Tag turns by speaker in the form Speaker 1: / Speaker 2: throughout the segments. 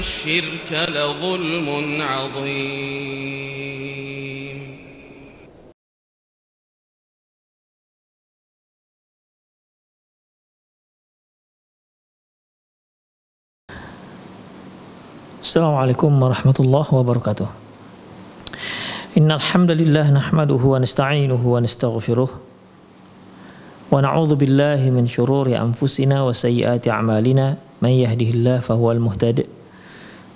Speaker 1: الشرك لظلم عظيم.
Speaker 2: السلام عليكم ورحمة الله وبركاته. إن الحمد لله نحمده ونستعينه ونستغفره ونعوذ بالله من شرور أنفسنا وسيئات أعمالنا. من يهده الله فهو المهتد.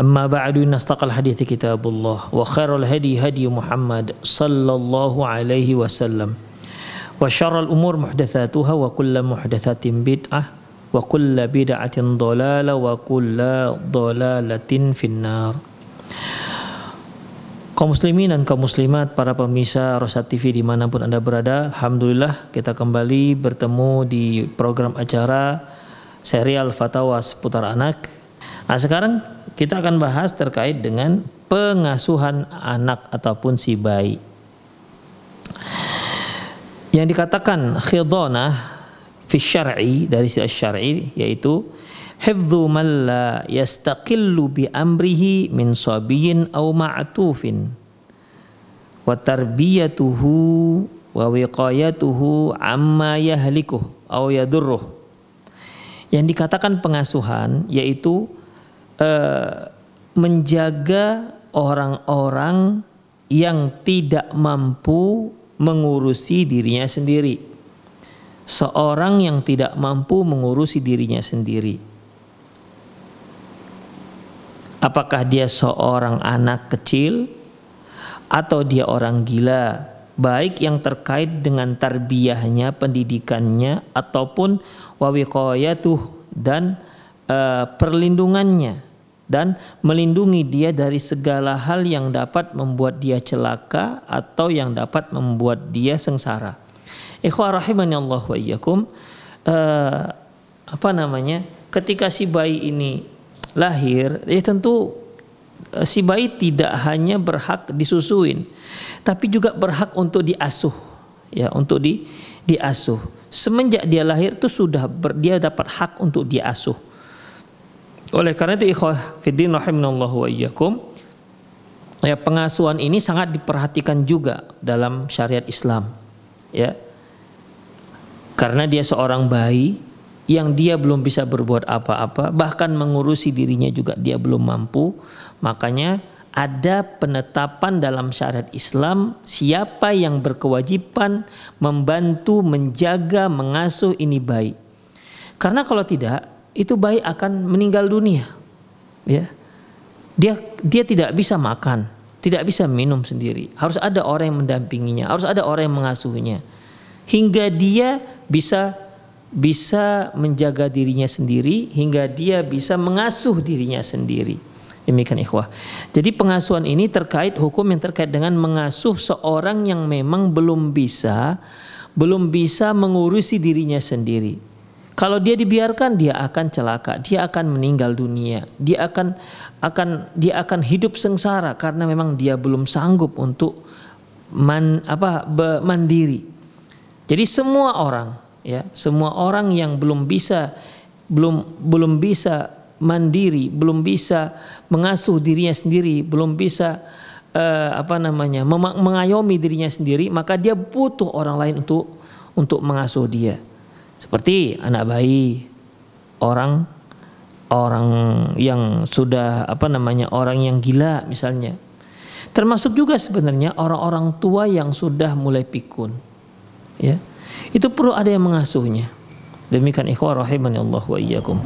Speaker 2: أما بعد إن أصدق الحديث كتاب الله وخير الهدي هدي محمد صلى الله عليه وسلم وشر الأمور محدثاتها وكل محدثة بدعة وكل بدعة ضلالة وكل ضلالة في النار kaum muslimin dan kaum muslimat, para pemirsa Rosat TV dimanapun Anda berada, Alhamdulillah kita kembali bertemu di program acara serial Fatwa seputar anak. Nah sekarang kita akan bahas terkait dengan pengasuhan anak ataupun si bayi. Yang dikatakan khidonah fi syar'i dari sisi syar'i yaitu hifdzu man la yastaqillu bi amrihi min sabiyin aw ma'tufin wa tarbiyatuhu wa wiqayatuhu amma yahlikuh aw yadurruh yang dikatakan pengasuhan yaitu uh, menjaga orang-orang yang tidak mampu mengurusi dirinya sendiri. Seorang yang tidak mampu mengurusi dirinya sendiri. Apakah dia seorang anak kecil atau dia orang gila baik yang terkait dengan tarbiyahnya pendidikannya ataupun wawiqayatuh dan uh, perlindungannya dan melindungi dia dari segala hal yang dapat membuat dia celaka atau yang dapat membuat dia sengsara. Ikhwah rahimani Allah wa iyyakum uh, apa namanya? Ketika si bayi ini lahir, ya tentu si bayi tidak hanya berhak disusuin, tapi juga berhak untuk diasuh, ya untuk di diasuh. Semenjak dia lahir itu sudah ber, dia dapat hak untuk diasuh. Oleh karena itu ikhwah fiddin wa iyyakum ya pengasuhan ini sangat diperhatikan juga dalam syariat Islam. Ya. Karena dia seorang bayi yang dia belum bisa berbuat apa-apa, bahkan mengurusi dirinya juga dia belum mampu, makanya ada penetapan dalam syariat Islam siapa yang berkewajiban membantu, menjaga, mengasuh ini bayi. Karena kalau tidak, itu bayi akan meninggal dunia. Ya. Dia dia tidak bisa makan, tidak bisa minum sendiri. Harus ada orang yang mendampinginya, harus ada orang yang mengasuhnya. Hingga dia bisa bisa menjaga dirinya sendiri hingga dia bisa mengasuh dirinya sendiri. Demikian ikhwah. Jadi pengasuhan ini terkait hukum yang terkait dengan mengasuh seorang yang memang belum bisa belum bisa mengurusi dirinya sendiri. Kalau dia dibiarkan dia akan celaka, dia akan meninggal dunia, dia akan akan dia akan hidup sengsara karena memang dia belum sanggup untuk man, apa mandiri. Jadi semua orang ya, semua orang yang belum bisa belum belum bisa mandiri, belum bisa mengasuh dirinya sendiri, belum bisa uh, apa namanya mengayomi dirinya sendiri, maka dia butuh orang lain untuk untuk mengasuh dia. Seperti anak bayi, orang orang yang sudah apa namanya orang yang gila misalnya termasuk juga sebenarnya orang-orang tua yang sudah mulai pikun ya itu perlu ada yang mengasuhnya. Demikian ikhwah rahimani Allah wa iyyakum